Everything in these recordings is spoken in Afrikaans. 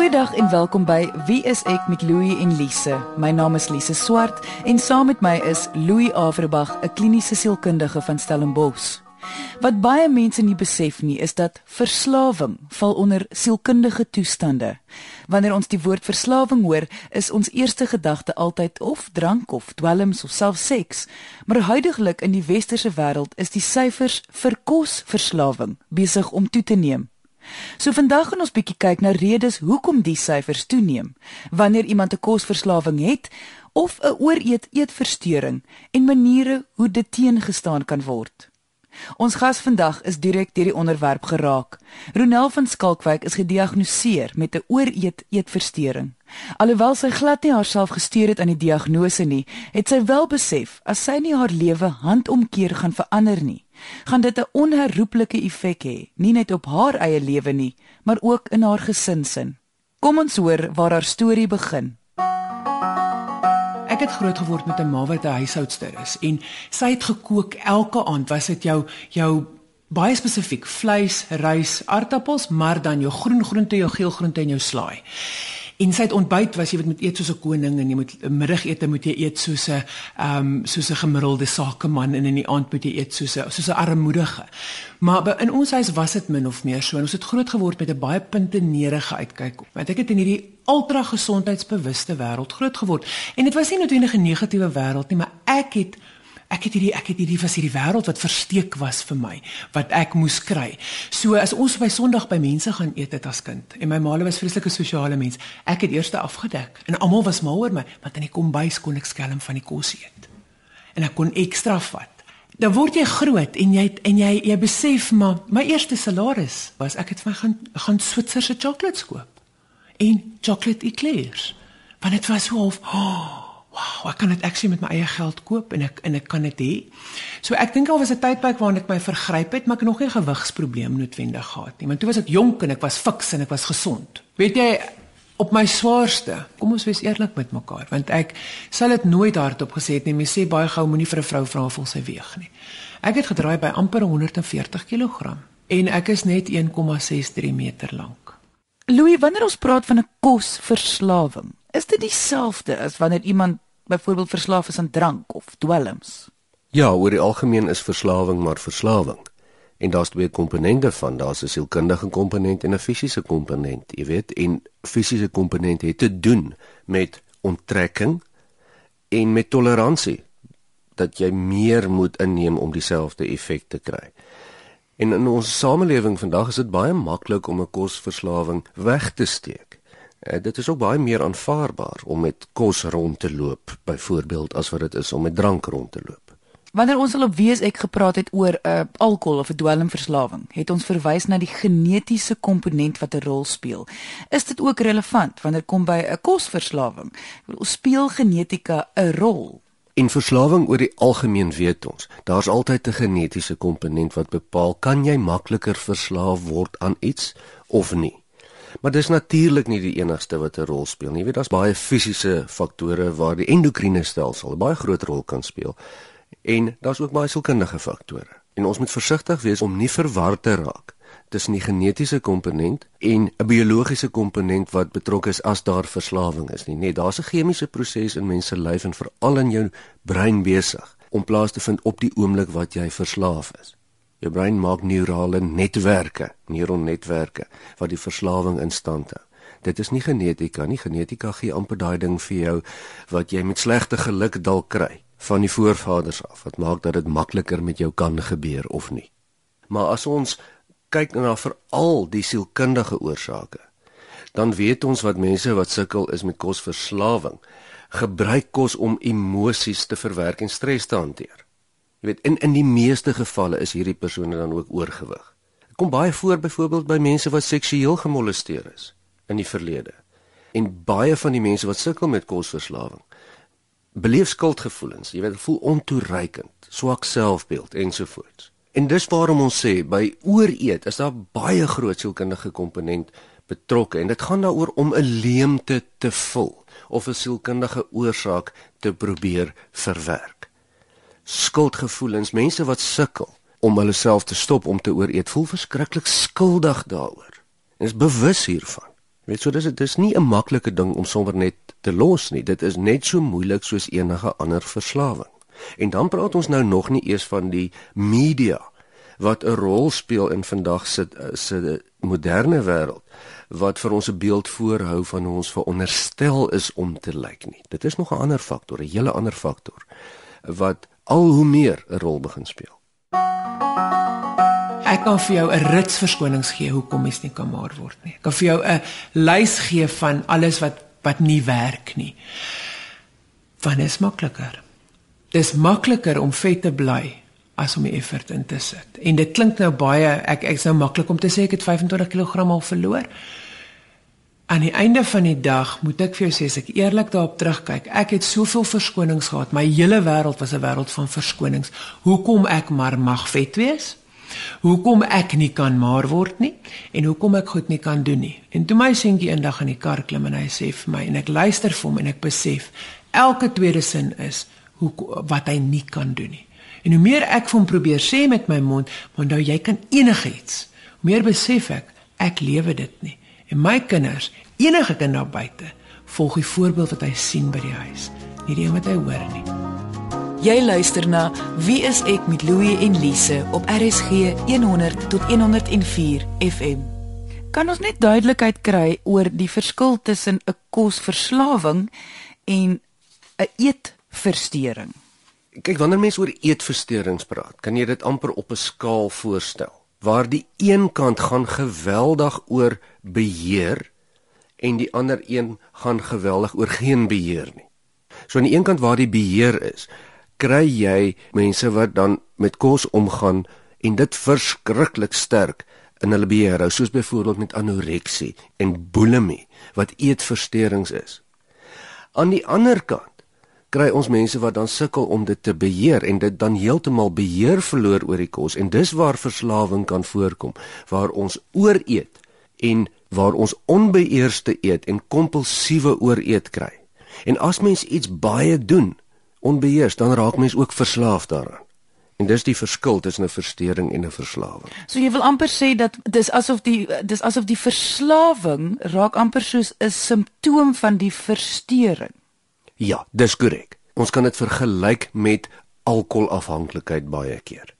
Goeiedag en welkom by Wie is ek met Louie en Lise. My naam is Lise Swart en saam met my is Louie Averbag, 'n kliniese sielkundige van Stellenbosch. Wat baie mense nie besef nie, is dat verslawing val onder sielkundige toestande. Wanneer ons die woord verslawing hoor, is ons eerste gedagte altyd of drank of dwelms of selfs seks. Maar huidigelik in die westerse wêreld is die syfers vir kosverslawing besig om toe te neem. So vandag gaan ons bietjie kyk na redes hoekom die syfers toeneem wanneer iemand 'n kosverslawing het of 'n ooreet eetversteuring en maniere hoe dit teengestaan kan word. Ons gas vandag is direk deur die onderwerp geraak. Ronel van Skalkwyk is gediagnoseer met 'n ooreet eetversteuring. Alhoewel sy glad nie haarself gestuur het aan die diagnose nie, het sy wel besef as sy nie haar lewe handomkeer gaan verander nie, gaan dit 'n onherroepelike effek hê, nie net op haar eie lewe nie, maar ook in haar gesinsin. Kom ons hoor waar haar storie begin. Ek het groot geword met 'n ma wat 'n huishoudster is en sy het gekook elke aand. Was dit jou jou baie spesifiek vleis, rys, aardappels, maar dan jou groen groente, jou geel groente en jou slaai. En sy het ontbyt was jy moet eet soos 'n koning en jy moet middagete moet jy eet soos 'n ehm um, soos 'n gemiddelde sakeman en in die aand moet jy eet soos 'n soos 'n armoedige. Maar in ons huis was dit min of meer so en ons het groot geword met 'n baie puntenerige uitkyk. Want ek het in hierdie ultra gesondheidsbewuste wêreld groot geword en dit was nie noodwendig 'n negatiewe wêreld nie, maar ek het ek het hierdie ek het hierdie was hierdie wêreld wat versteek was vir my wat ek moes kry. So as ons by Sondag by mense gaan eet het as kind en my maale was vreeslike sosiale mens, ek het eers afgedek en almal was mal oor my, want in die kombuis kon ek skelm van die kos eet. En ek kon ekstra vat. Dan word jy groot en jy en jy jy besef maar my eerste salaris was ek het vir gaan gaan Switserse chocolates koop en chocolate eclairs. Want dit was so half oh, wow, ek kan dit actually met my eie geld koop en ek en ek kan dit hê. So ek dink al was 'n tydperk waarin ek my vergryp het, maar ek het nog nie gewigsprobleem noodwendig gehad nie. Want toe was ek jonk en ek was fiks en ek was gesond. Weet jy, op my swaarste, kom ons wees eerlik met mekaar, want ek sal dit nooit hardop gesê het nie. Mens sê baie gou moenie vir 'n vrou vra of sy weeg nie. Ek het gedraai by amper 140 kg en ek is net 1,63 meter lank. Louis, wanneer ons praat van 'n kosverslawing, Is dit dieselfde as wanneer iemand byvoorbeeld verslaaf is aan drank of dwelms? Ja, oor die algemeen is verslawing maar verslawing. En daar's twee komponente van, daar's 'n sielkundige komponent en 'n fisiese komponent, jy weet, en fisiese komponent het te doen met onttrekking en met toleransie dat jy meer moet inneem om dieselfde effek te kry. En in ons samelewing vandag is dit baie maklik om 'n kosverslawing weg te steek. Uh, dit is ook baie meer aanvaarbaar om met kos rond te loop, byvoorbeeld as wat dit is om met drank rond te loop. Wanneer ons al op wees ek gepraat het oor 'n uh, alkohol of 'n dwelmverslawing, het ons verwys na die genetiese komponent wat 'n rol speel. Is dit ook relevant wanneer kom by 'n kosverslawing? Speel genetika 'n rol? In verslawing oor die algemeen weet ons, daar's altyd 'n genetiese komponent wat bepaal kan jy makliker verslaaf word aan iets of nie. Maar dis natuurlik nie die enigste wat 'n rol speel nie. Jy weet daar's baie fisiese faktore waar die endokriene stelsel 'n baie groot rol kan speel. En daar's ook baie sielkundige faktore. En ons moet versigtig wees om nie verward te raak tussen die genetiese komponent en 'n biologiese komponent wat betrokke is as daar verslawing is nie. Nee, daar's 'n chemiese proses in mens se lyf en veral in jou brein besig om plaas te vind op die oomblik wat jy verslaaf is. Jou brein maak neurale netwerke, neuronnetwerke wat die verslawing in stand hou. Dit is nie genetika nie. Genetika gee amper daai ding vir jou wat jy met slegte geluk dalk kry van die voorvaders af wat maak dat dit makliker met jou kan gebeur of nie. Maar as ons kyk na veral die sielkundige oorsake, dan weet ons wat mense wat sukkel is met kosverslawing, gebruik kos om emosies te verwerk en stres te hanteer. Jy weet in in die meeste gevalle is hierdie persone dan ook oorgewig. Dit kom baie voor byvoorbeeld by mense wat seksueel gemolesteer is in die verlede. En baie van die mense wat sukkel met kosverslawing beleef skuldgevoelens. Jy weet, voel ontoereikend, swak selfbeeld ensovoorts. En dis waarom ons sê by ooreet is daar baie groot sielkundige komponent betrokke en dit gaan daaroor om 'n leemte te vul of 'n sielkundige oorsaak te probeer verwerk skuldgevoelens, mense wat sukkel om hulle self te stop om te ooreet, voel verskriklik skuldig daaroor. En is bewus hiervan. Weet so dis dit is nie 'n maklike ding om sommer net te los nie. Dit is net so moeilik soos enige ander verslawing. En dan praat ons nou nog nie eers van die media wat 'n rol speel in vandag se se moderne wêreld wat vir ons 'n beeld voorhou van hoe ons veronderstel is om te lyk nie. Dit is nog 'n ander faktor, 'n hele ander faktor wat al hoe meer 'n rol begin speel. Ek kan vir jou 'n rits verskonings gee hoekom mens nie kan maar word nie. Ek kan vir jou 'n lys gee van alles wat wat nie werk nie. Dit is makliker. Dit is makliker om vet te bly as om effort in te sit. En dit klink nou baie ek ek's nou maklik om te sê ek het 25 kg al verloor. Aan die einde van die dag moet ek vir jou sê as ek eerlik daarop terugkyk, ek het soveel verskonings gehad. My hele wêreld was 'n wêreld van verskonings. Hoekom ek maar mag vet wees? Hoekom ek nie kan maar word nie en hoekom ek goed nie kan doen nie. En toe my seentjie eendag in die kar klim en hy sê vir my en ek luister vir hom en ek besef elke tweede sin is hoe wat hy nie kan doen nie. En hoe meer ek vir hom probeer sê met my mond, maar nou jy kan enigiets. Hoe meer besef ek ek lewe dit nie. En my kinders, enige kind daar buite, volg die voorbeeld wat hy sien by die huis, nie die wat hy hoor nie. Jy luister na Wie is ek met Louie en Lise op RSG 100 tot 104 FM. Kan ons net duidelikheid kry oor die verskil tussen 'n kosverslawing en 'n eetversteuring? Kyk, wanneer mense oor eetversteurings praat, kan jy dit amper op 'n skaal voorstel waar die een kant gaan geweldig oor beheer en die ander een gaan geweldig oor geen beheer nie. So aan die een kant waar die beheer is, kry jy mense wat dan met kos omgaan en dit verskriklik sterk in hulle beheer hou, soos byvoorbeeld met anoreksie en bulimie wat eetversteurings is. Aan die ander kant kry ons mense wat dan sukkel om dit te beheer en dit dan heeltemal beheer verloor oor die kos en dis waar verslawing kan voorkom waar ons ooreet en waar ons onbeheerste eet en kompulsiewe ooreet kry. En as mens iets baie doen onbeheers dan raak mens ook verslaaf daaraan. En dis die verskil tussen 'n versteuring en 'n verslawing. So jy wil amper sê dat dis asof die dis asof die verslawing raak amper soos 'n simptoom van die versteuring. Ja, dis korrek. Ons kan dit vergelyk met alkoholafhanklikheid baie keer.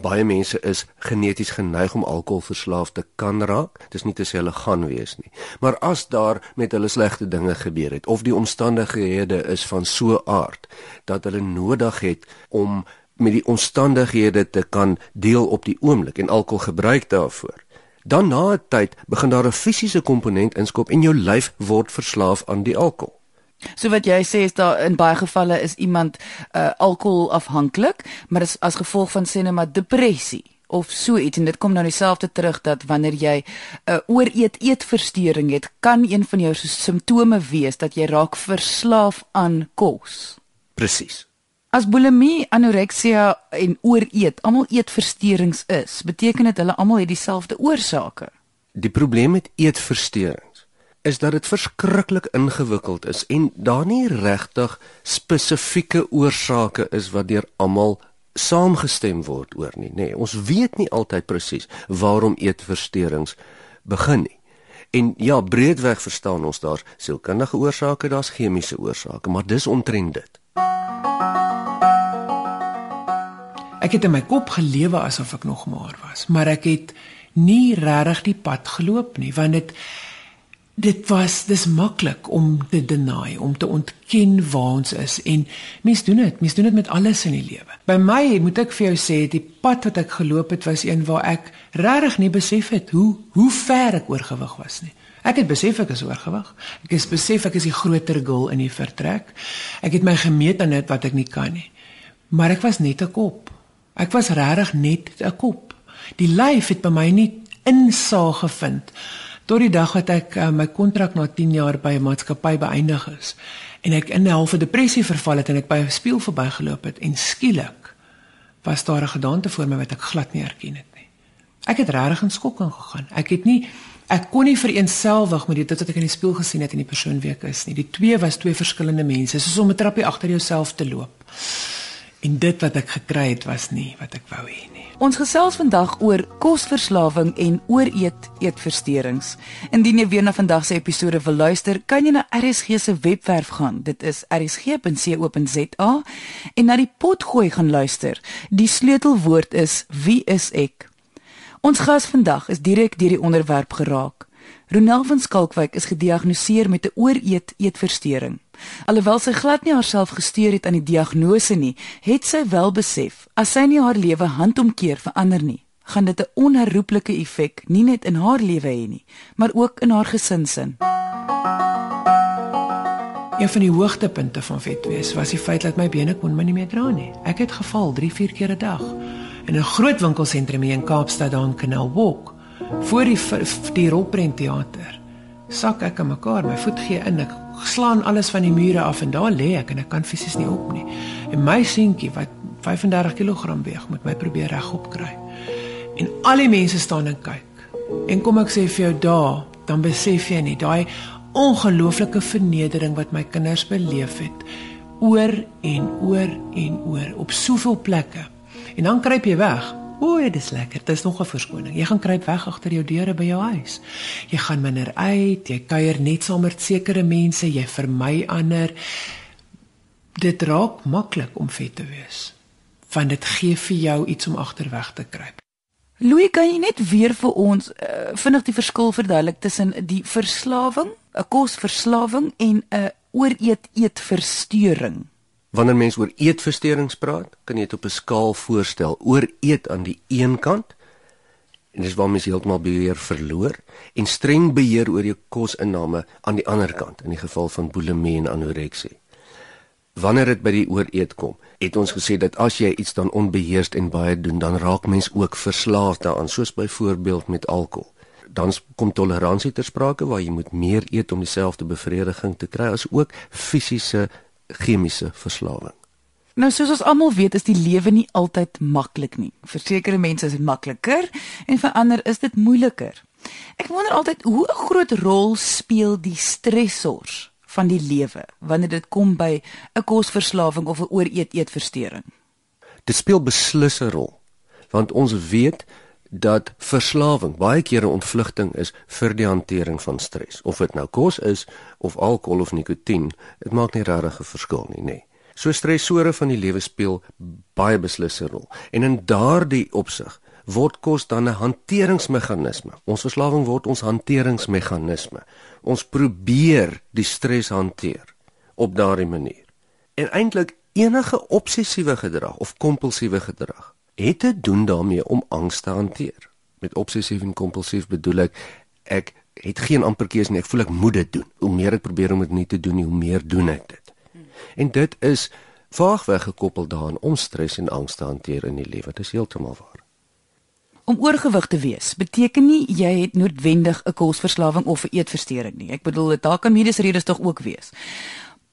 Baie mense is geneties geneig om alkoholverslaaf te kan raak. Dis nie te sê hulle gaan wees nie. Maar as daar met hulle slegte dinge gebeur het of die omstandighede is van so aard dat hulle nodig het om met die omstandighede te kan deel op die oomblik en alkohol gebruik daarvoor. Dan na 'n tyd begin daar 'n fisiese komponent inskop en jou lyf word verslaaf aan die alkohol. So wat jy sê is daar in baie gevalle is iemand uh, alkoholafhanklik, maar is as gevolg van sinema depressie of so iets en dit kom nou dieselfde terug dat wanneer jy 'n uh, ooreet eetversteuring het, kan een van jou simptome wees dat jy raak verslaaf aan kos. Presies. As bulimie, anoreksia en ooreet almal eetversteurings is, beteken dit hulle almal het dieselfde oorsake. Die probleem met eetversteuring is dat dit verskriklik ingewikkeld is en daar nie regtig spesifieke oorsake is wat deur almal saamgestem word oor nie, nê. Nee, ons weet nie altyd presies waarom eetversteurings begin nie. En ja, breedweg verstaan ons daar sielkundige oorsake, daar's chemiese oorsake, maar dis omtrent dit. Ek het in my kop gelewe asof ek nog maar was, maar ek het nie regtig die pad geloop nie, want dit dit was dis maklik om te deny om te ontken waar ons is. En mens doen dit mens doen dit met alles in die lewe. By my moet ek vir jou sê die pad wat ek geloop het was een waar ek regtig nie besef het hoe hoe ver ek oorgewig was nie. Ek het besef ek is oorgewig. Ek het besef ek is die groter gul in die vertrek. Ek het my gemeet aan dit wat ek nie kan nie. Maar ek was net 'n kop. Ek was regtig net 'n kop. Die lyf het by my nie insaag gevind tot die dag wat ek uh, my kontrak na 10 jaar by 'n maatskappy beëindig is en ek in 'n halfe depressie verval het en ek by 'n spieël verbygeloop het en skielik was daar 'n gedagte voor my wat ek glad nie herken het nie. Ek het regtig in skokking gegaan. Ek het nie ek kon nie vereenselwig met dit wat ek in die spieël gesien het en die persoon wie ek is nie. Die twee was twee verskillende mense, soos om 'n trappie agter jouself te loop. En dit wat ek gekry het was nie wat ek wou hê nie. Ons gesels vandag oor kosverslawing en ooreet eetversteurings. Indien jy weer na vandag se episode wil luister, kan jy na RSG se webwerf gaan. Dit is rsg.co.za en na die potgooi gaan luister. Die sleutelwoord is wie is ek? Ons gas vandag is direk deur die onderwerp geraak. Ronel van Skalkwyk is gediagnoseer met 'n ooreet eetversteuring. Alhoewel sy glad nie haarself gesteer het aan die diagnose nie, het sy wel besef as sy nie haar lewe handomkeer verander nie, gaan dit 'n onherroepelike effek nie net in haar lewe hê nie, maar ook in haar gesin se. Een van die hoogtepunte van vetwees was die feit dat my bene kon my nie meer dra nie. Ek het geval 3-4 keer 'n dag in 'n groot winkelsentrum hier in Kaapstad daar in Canal Walk voor die die Rolprent teater. Sak ek aan mekaar, my voet gee in, ek slaan alles van die mure af en daar lê ek en ek kan fisies nie op nie. En my seentjie wat 35 kg weeg, moet my probeer regop kry. En al die mense staan en kyk. En kom ek sê vir jou daar, dan besef jy nie daai ongelooflike vernedering wat my kinders beleef het oor en oor en oor op soveel plekke. En dan kruip jy weg O, dit is lekker. Dit is nog 'n verskoning. Jy gaan kruip weg agter jou deure by jou huis. Jy gaan minder uit, jy kuier net saam met sekere mense, jy vermy ander. Dit raak maklik om vet te wees. Want dit gee vir jou iets om agterweg te kruip. Louis, kan jy net weer vir ons uh, vinnig die verskil verduidelik tussen die verslawing, 'n kosverslawing en 'n ooreet eetversteuring? Wanneer mens oor eetversteurings praat, kan jy dit op 'n skaal voorstel. Oor eet aan die een kant en dis waar mens heeltemal beheer verloor en streng beheer oor jou kosinname aan die ander kant in die geval van bulimie en anoreksie. Wanneer dit by die ooreet kom, het ons gesê dat as jy iets dan onbeheerst en baie doen, dan raak mens ook verslaaf daaraan, soos byvoorbeeld met alkohol. Dan kom toleransie ter sprake waar jy moet meer eet om dieselfde bevrediging te kry as ook fisiese chemiese verslawing. Nou soos ons almal weet, is die lewe nie altyd maklik nie. Vir sekere mense is dit makliker en vir ander is dit moeiliker. Ek wonder altyd hoe 'n groot rol speel die stressors van die lewe wanneer dit kom by 'n kosverslawing of 'n ooreet eetversteuring. Dit speel beslis 'n rol want ons weet dat verslawing baie kere ontvlugting is vir die hantering van stres. Of dit nou kos is of alkohol of nikotien, dit maak nie regtig 'n verskil nie, nê. Nee. So stresore van die lewe speel baie beslisse rol. En in daardie opsig word kos dan 'n hanteringsmeganisme. Ons verslawing word ons hanteringsmeganisme. Ons probeer die stres hanteer op daardie manier. En eintlik enige obsessiewe gedrag of kompulsiewe gedrag het te doen daarmee om angs te hanteer. Met obsessief en kompulsief bedoel ek ek het geen amper keuse nie. Ek voel ek moet dit doen. Hoe meer ek probeer om dit nie te doen nie, hoe meer doen ek dit. En dit is vaagweg gekoppel daaraan om stres en angs te hanteer in die lewe. Dit is heeltemal waar. Om oorgewig te wees beteken nie jy het noodwendig 'n kosverslawing of 'n eetversteuring nie. Ek bedoel dit daar kan mediese redes tog ook wees.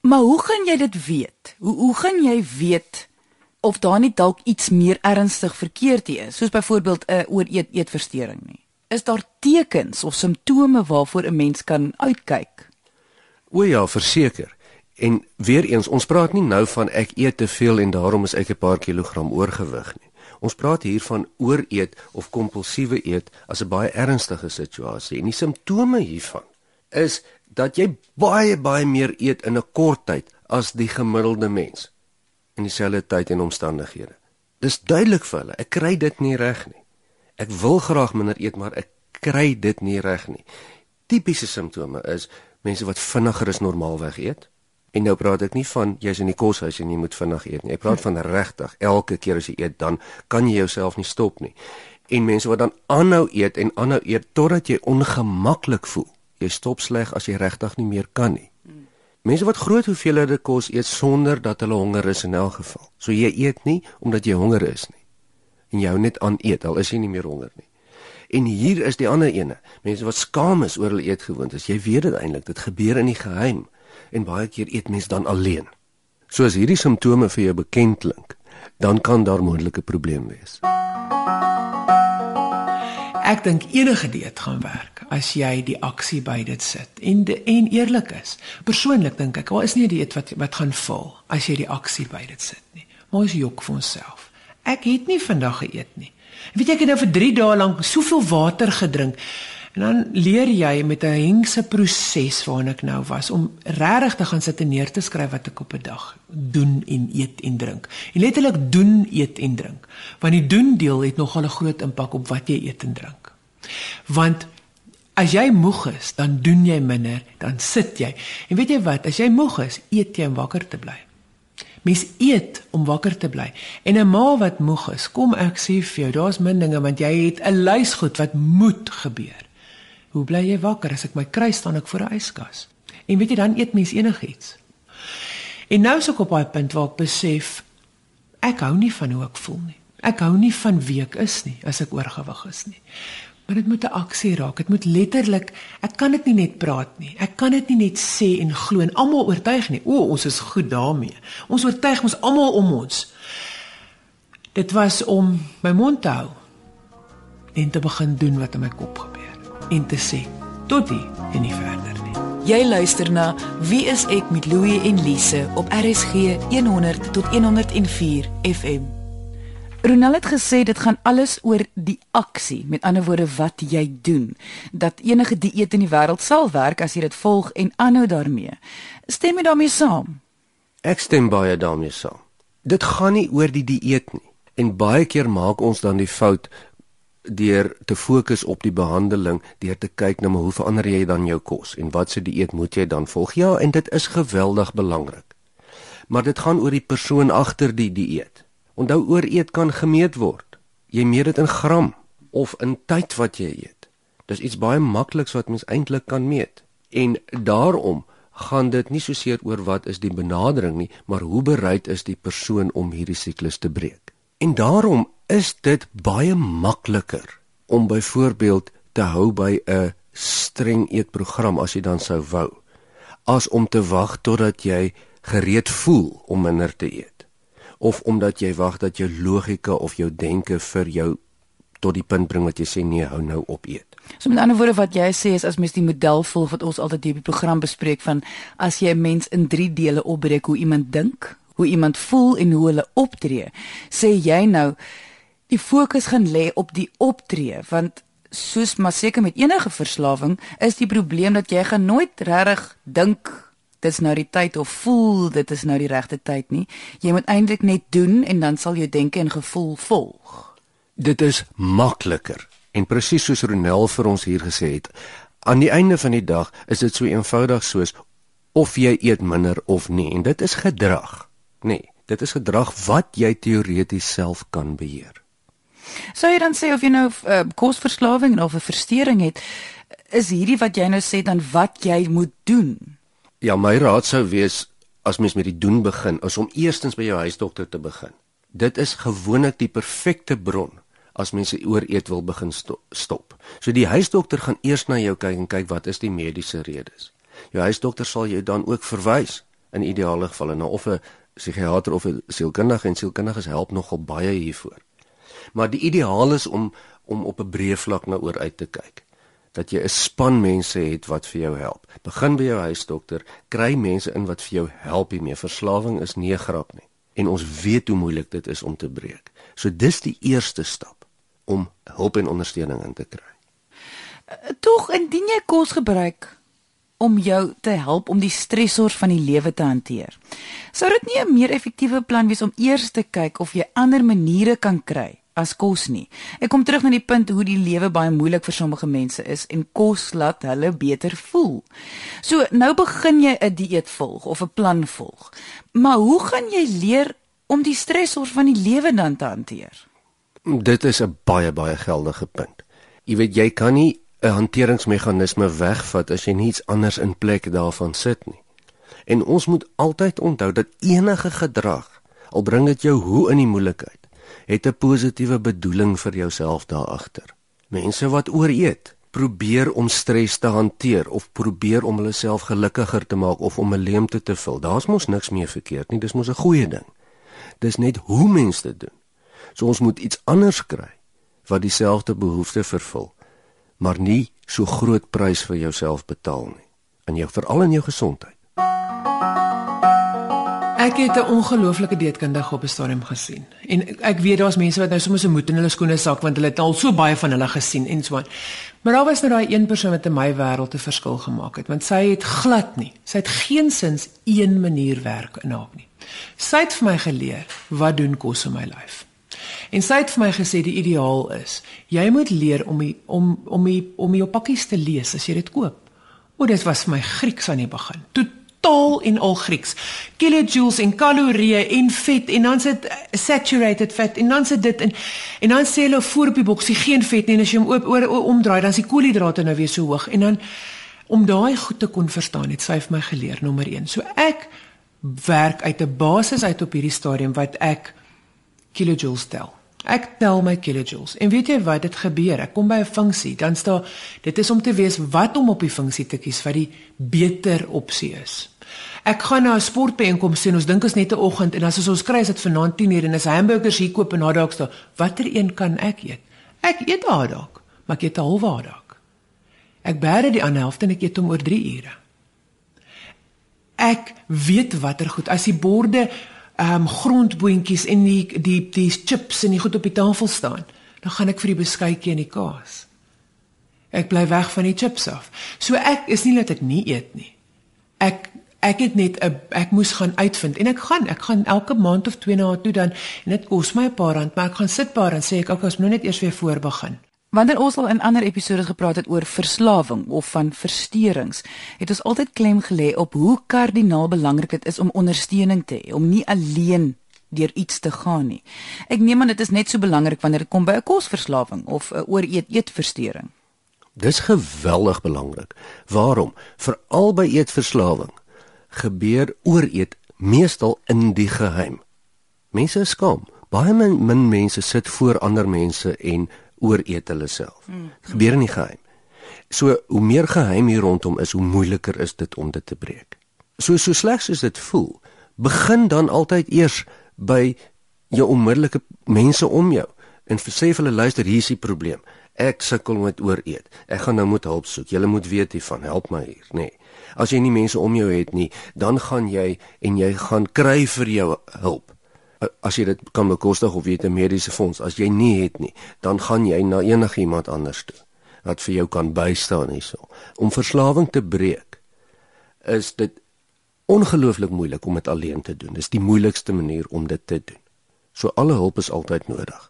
Maar hoe gaan jy dit weet? Hoe hoe gaan jy weet of daar nie dalk iets meer ernstig verkeerd hier is, soos byvoorbeeld 'n ooreet eetversteuring nie. Is daar tekens of simptome waarvoor 'n mens kan uitkyk? O ja, verseker. En weer eens, ons praat nie nou van ek eet te veel en daarom is ek 'n paar kilogram oorgewig nie. Ons praat hier van ooreet of kompulsiewe eet as 'n baie ernstige situasie. En die simptome hiervan is dat jy baie baie meer eet in 'n kort tyd as die gemiddelde mens in dieselfde tyd en omstandighede. Dis duidelik vir hulle, ek kry dit nie reg nie. Ek wil graag minder eet, maar ek kry dit nie reg nie. Tipiese simptome is mense wat vinniger as normaalweg eet. En nou praat ek nie van jy's in die koshuis en jy moet vinnig eet nie. Ek praat van regtig, elke keer as jy eet, dan kan jy jouself nie stop nie. En mense wat dan aanhou eet en aanhou eet totdat jy ongemaklik voel. Jy stop sleg as jy regtig nie meer kan nie. Mense wat groot hoeveelhede kos eet sonder dat hulle honger is in elk geval. So jy eet nie omdat jy honger is nie. En jy hou net aan eet al is jy nie meer honger nie. En hier is die ander ene. Mense wat skaam is oor hulle eetgewoontes. Jy weet dit eintlik, dit gebeur in die geheim en baie keer eet mense dan alleen. So as hierdie simptome vir jou bekend klink, dan kan daar moontlike probleme wees. Ek dink enige dieet gaan werk as jy die aksie by dit sit en de, en eerlik is. Persoonlik dink ek, daar is nie 'n dieet wat wat gaan vol as jy die aksie by dit sit nie. Maar ons jok vir onsself. Ek het nie vandag geëet nie. Weet jy ek het nou vir 3 dae lank soveel water gedrink. En dan leer jy met 'n hengse proses waarna ek nou was om regtig te gaan sit en neer te skryf wat ek op 'n dag doen en eet en drink. En letterlik doen, eet en drink. Want die doen deel het nogal 'n groot impak op wat jy eet en drink. Want as jy moeg is, dan doen jy minder, dan sit jy. En weet jy wat, as jy moeg is, eet jy om wakker te bly. Mens eet om wakker te bly. En 'n ma wat moeg is, kom ek sê vir jou, daar's min dinge want jy het 'n lys goed wat moet gebeur. Hoe bly jy wakker as ek my kry staan ek voor 'n yskas? En weet jy dan eet mens enigiets. En nou is ek op daai punt waar ek besef ek hou nie van hoe ek voel nie. Ek hou nie van wie ek is nie as ek oorgewig is nie. Maar dit moet 'n aksie raak. Dit moet letterlik, ek kan dit nie net praat nie. Ek kan dit nie net sê en glo en almal oortuig nie. O, ons is goed daarmee. Ons oortuig ons almal om ons. Dit was om my mond te hou en te begin doen wat in my kop gebeur en te sê tot hier en nie verder nie. Jy luister na Wie is ek met Louie en Lise op RSG 100 tot 104 FM. Ronald het gesê dit gaan alles oor die aksie, met ander woorde wat jy doen. Dat enige dieet in die wêreld sal werk as jy dit volg en aanhou daarmee. Stem jy daarmee saam? Ek stem baie daarmee saam. Dit gaan nie oor die dieet nie. En baie keer maak ons dan die fout deur te fokus op die behandeling, deur te kyk na hoe verander jy dan jou kos en wat se dieet moet jy dan volg? Ja, en dit is geweldig belangrik. Maar dit gaan oor die persoon agter die dieet. Onthou ooreet kan gemeet word. Jy meet dit in gram of in tyd wat jy eet. Dis iets baie makliks wat mens eintlik kan meet. En daarom gaan dit nie so seer oor wat is die benadering nie, maar hoe bereid is die persoon om hierdie siklus te breek. En daarom is dit baie makliker om byvoorbeeld te hou by 'n streng eetprogram as jy dan sou wou as om te wag totdat jy gereed voel om minder te eet of omdat jy wag dat jou logika of jou denke vir jou tot die punt bring wat jy sê nee hou nou op eet. So met ander woorde wat jy sê is as mens die model volg wat ons altyd hier op die program bespreek van as jy 'n mens in 3 dele opbreek hoe iemand dink, hoe iemand voel en hoe hulle optree, sê jy nou die fokus gaan lê op die optree want soos maar seker met enige verslawing is die probleem dat jy gaan nooit regtig dink dit's nou die tyd of voel dit is nou die regte tyd nie. Jy moet eintlik net doen en dan sal jou denke en gevoel volg. Dit is makliker en presies soos Ronel vir ons hier gesê het. Aan die einde van die dag is dit so eenvoudig soos of jy eet minder of nie en dit is gedrag. Nee dit is gedrag wat jy teoreties self kan beheer. Sou jy dan sê of jy nou uh, kosverslawing of 'n verstoring het, is hierdie wat jy nou sê dan wat jy moet doen? Ja, my raad sou wees as mens met die doen begin, is om eerstens by jou huisdokter te begin. Dit is gewoonlik die perfekte bron as mense ooreet wil begin stop. So die huisdokter gaan eers na jou kyk en kyk wat is die mediese redes. Jou huisdokter sal jou dan ook verwys in ideale gevalle na of 'n psigiater of 'n sielkundige en sielkundiges help nogal baie hiervoor. Maar die ideaal is om om op 'n breë vlak na oor uit te kyk. Dat jy 'n span mense het wat vir jou help. Begin by jou huisdokter, kry mense in wat vir jou help hiermee. Verslawing is nie 'n grap nie en ons weet hoe moeilik dit is om te breek. So dis die eerste stap om hulp en ondersteuning in te kry. Tog indien jy kos gebruik om jou te help om die stresors van die lewe te hanteer. Sou dit nie 'n meer effektiewe plan wees om eers te kyk of jy ander maniere kan kry as kos nie. Ek kom terug na die punt hoe die lewe baie moeilik vir sommige mense is en kos laat hulle beter voel. So nou begin jy 'n dieet volg of 'n plan volg. Maar hoe gaan jy leer om die stresors van die lewe dan te hanteer? Dit is 'n baie baie geldige punt. Jy weet jy kan nie 'n hanteringsmeganisme wegvat as jy niets anders in plek daarvan sit nie. En ons moet altyd onthou dat enige gedrag, al bring dit jou hoe in die moeilikheid, het 'n positiewe bedoeling vir jouself daar agter. Mense wat ooreet, probeer om stres te hanteer of probeer om hulle self gelukkiger te maak of om 'n leemte te vul. Daar's mos niks meer verkeerd nie, dis mos 'n goeie ding. Dis net hoe mense dit doen. So ons moet iets anders kry wat dieselfde behoefte vervul, maar nie so groot prys vir jouself betaal nie. En jy veral in jou gesondheid. Ek het 'n ongelooflike dieetkundige op 'n stadium gesien. En ek weet daar's mense wat nou sommer se moed in hulle skoene sak want hulle het al so baie van hulle gesien en so aan. Maar daar was nou daai een persoon wat in my wêreld 'n verskil gemaak het want sy het glad nie. Sy het geensins een manier werk in haar nie. Sy het vir my geleer wat doen kos in my lyf. En sy het vir my gesê die ideaal is jy moet leer om die, om om die, om jou pakkies te lees as jy dit koop. O, dit was vir my Grieks aan die begin. Toe taal en al Grieks. Kilojoules en kalorieë en vet en dan sit saturated fat en dan sit dit in en dan sê hulle voor op die boksie geen vet nie en as jy hom oop oor omdraai dan is die koolhidrate nou weer so hoog en dan om daai goed te kon verstaan het sy vir my geleer nommer 1. So ek werk uit 'n basis uit op hierdie stadium wat ek kilojoules tel. Ek tel my kilojoules. En weet jy wat dit gebeur? Ek kom by 'n funksie, dan staan dit is om te weet wat om op die funksie te kies wat die beter opsie is. Ek gaan na 'n sportbyeenkoms sien. Ons dink ons net 'n oggend en as ons ons kry is dit vanaand 10:00 en as hamburgers hier koop en dalk staan, watter een kan ek eet? Ek eet daar dalk, maar ek eet 'n halwe dalk. Ek bære die ander helfte en ek eet hom oor 3 ure. Ek weet watter goed as die borde ehm um, grondboontjies en die die die chips en die goed op die tafel staan, dan gaan ek vir die beskuitjie en die kaas. Ek bly weg van die chips af. So ek is nie dat ek nie eet nie. Ek ek het net 'n ek moes gaan uitvind en ek gaan ek gaan elke maand of twee na toe dan en dit kos my 'n paar rand maar ek gaan sit paar en sê ek ook as moet net eers weer voor begin. Wanneer ons al in ander episode gepraat het oor verslawing of van versteurings, het ons altyd klem gelê op hoe kardinaal belangrik dit is om ondersteuning te hê, om nie alleen deur iets te gaan nie. Ek neem aan dit is net so belangrik wanneer dit kom by 'n kosverslawing of 'n ooreet eetversteuring. Dis geweldig belangrik. Waarom? Veral by eetverslawing gebeur ooreet meestal in die geheim. Mense is skaam. Baie min, min mense sit voor ander mense en ooreet hulle self. Dit mm. gebeur in die geheim. So hoe meer geheim hier rondom is, hoe moeiliker is dit om dit te breek. So so sleg soos dit voel, begin dan altyd eers by jou onmiddellike mense om jou en sê vir hulle luister, hier is die probleem. Ek sukkel met ooreet. Ek gaan nou moet hulp soek. Julle moet weet hiervan. Help my hier, nê. Nee. As jy nie mense om jou het nie, dan gaan jy en jy gaan kry vir jou hulp. As jy dit kan bekostig of jy het 'n mediese fonds, as jy nie het nie, dan gaan jy na enigiemand anders toe wat vir jou kan bystaan hierso. Om verslawing te breek is dit ongelooflik moeilik om dit alleen te doen. Dis die moeilikste manier om dit te doen. So alle hulp is altyd nodig.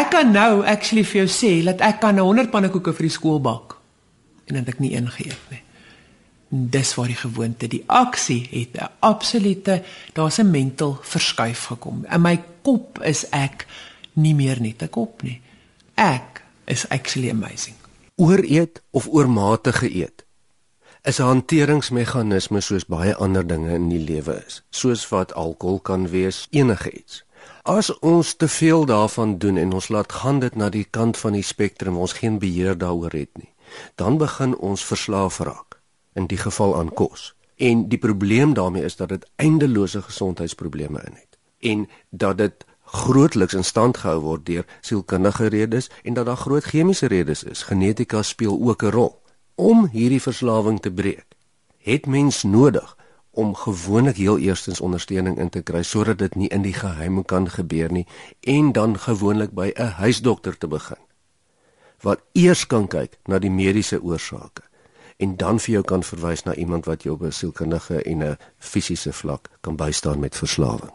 Ek kan nou actually vir jou sê dat ek kan 100 pannekoeke vir die skool bak en dan het ek nie ingeëet nie. Dis waar die gewoonte, die aksie het 'n absolute daar's 'n mental verskuif gekom. In my kop is ek nie meer net 'n kop nie. Ek is actually amazing. Ooreet of oormatige eet is 'n hanteringsmeganisme soos baie ander dinge in die lewe is, soos wat alkohol kan wees, enigiets. As ons te veel daarvan doen en ons laat gaan dit na die kant van die spektrum, ons geen beheer daaroor het nie dan begin ons verslaaf raak in die geval aan kos. En die probleem daarmee is dat dit eindelose gesondheidsprobleme in het en dat dit grootliks in stand gehou word deur sielkundige redes en dat daar groot chemiese redes is. Genetika speel ook 'n rol. Om hierdie verslawing te breek, het mens nodig om gewoonlik heel eerstens ondersteuning in te kry sodat dit nie in die geheim kan gebeur nie en dan gewoonlik by 'n huisdokter te begin wat eers kan kyk na die mediese oorsake en dan vir jou kan verwys na iemand wat jou op 'n sielkundige en 'n fisiese vlak kan bystaan met verslawing.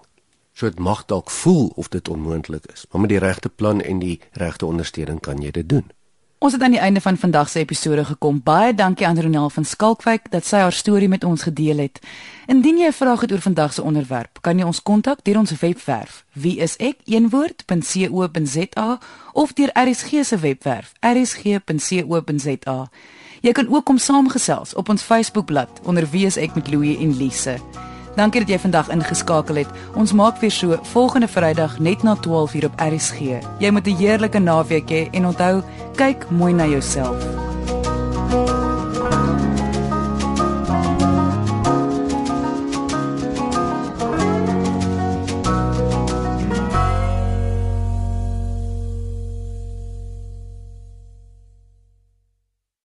So dit mag dalk voel of dit onmoontlik is, maar met die regte plan en die regte ondersteuning kan jy dit doen. Ons het aan die einde van vandag se episode gekom. Baie dankie aan Ronel van Skalkwyk dat sy haar storie met ons gedeel het. Indien jy 'n vraag het oor vandag se onderwerp, kan jy ons kontak deur ons webwerf wieisek1woord.co.za of deur RSG se webwerf rsg.co.za. Jy kan ook kom saamgesels op ons Facebookblad onder wieisek met Louie en Lise. Dankie dat jy vandag ingeskakel het. Ons maak weer so volgende Vrydag net na 12:00 op RSG. Jy moet 'n heerlike naweek hê en onthou, kyk mooi na jouself. thank you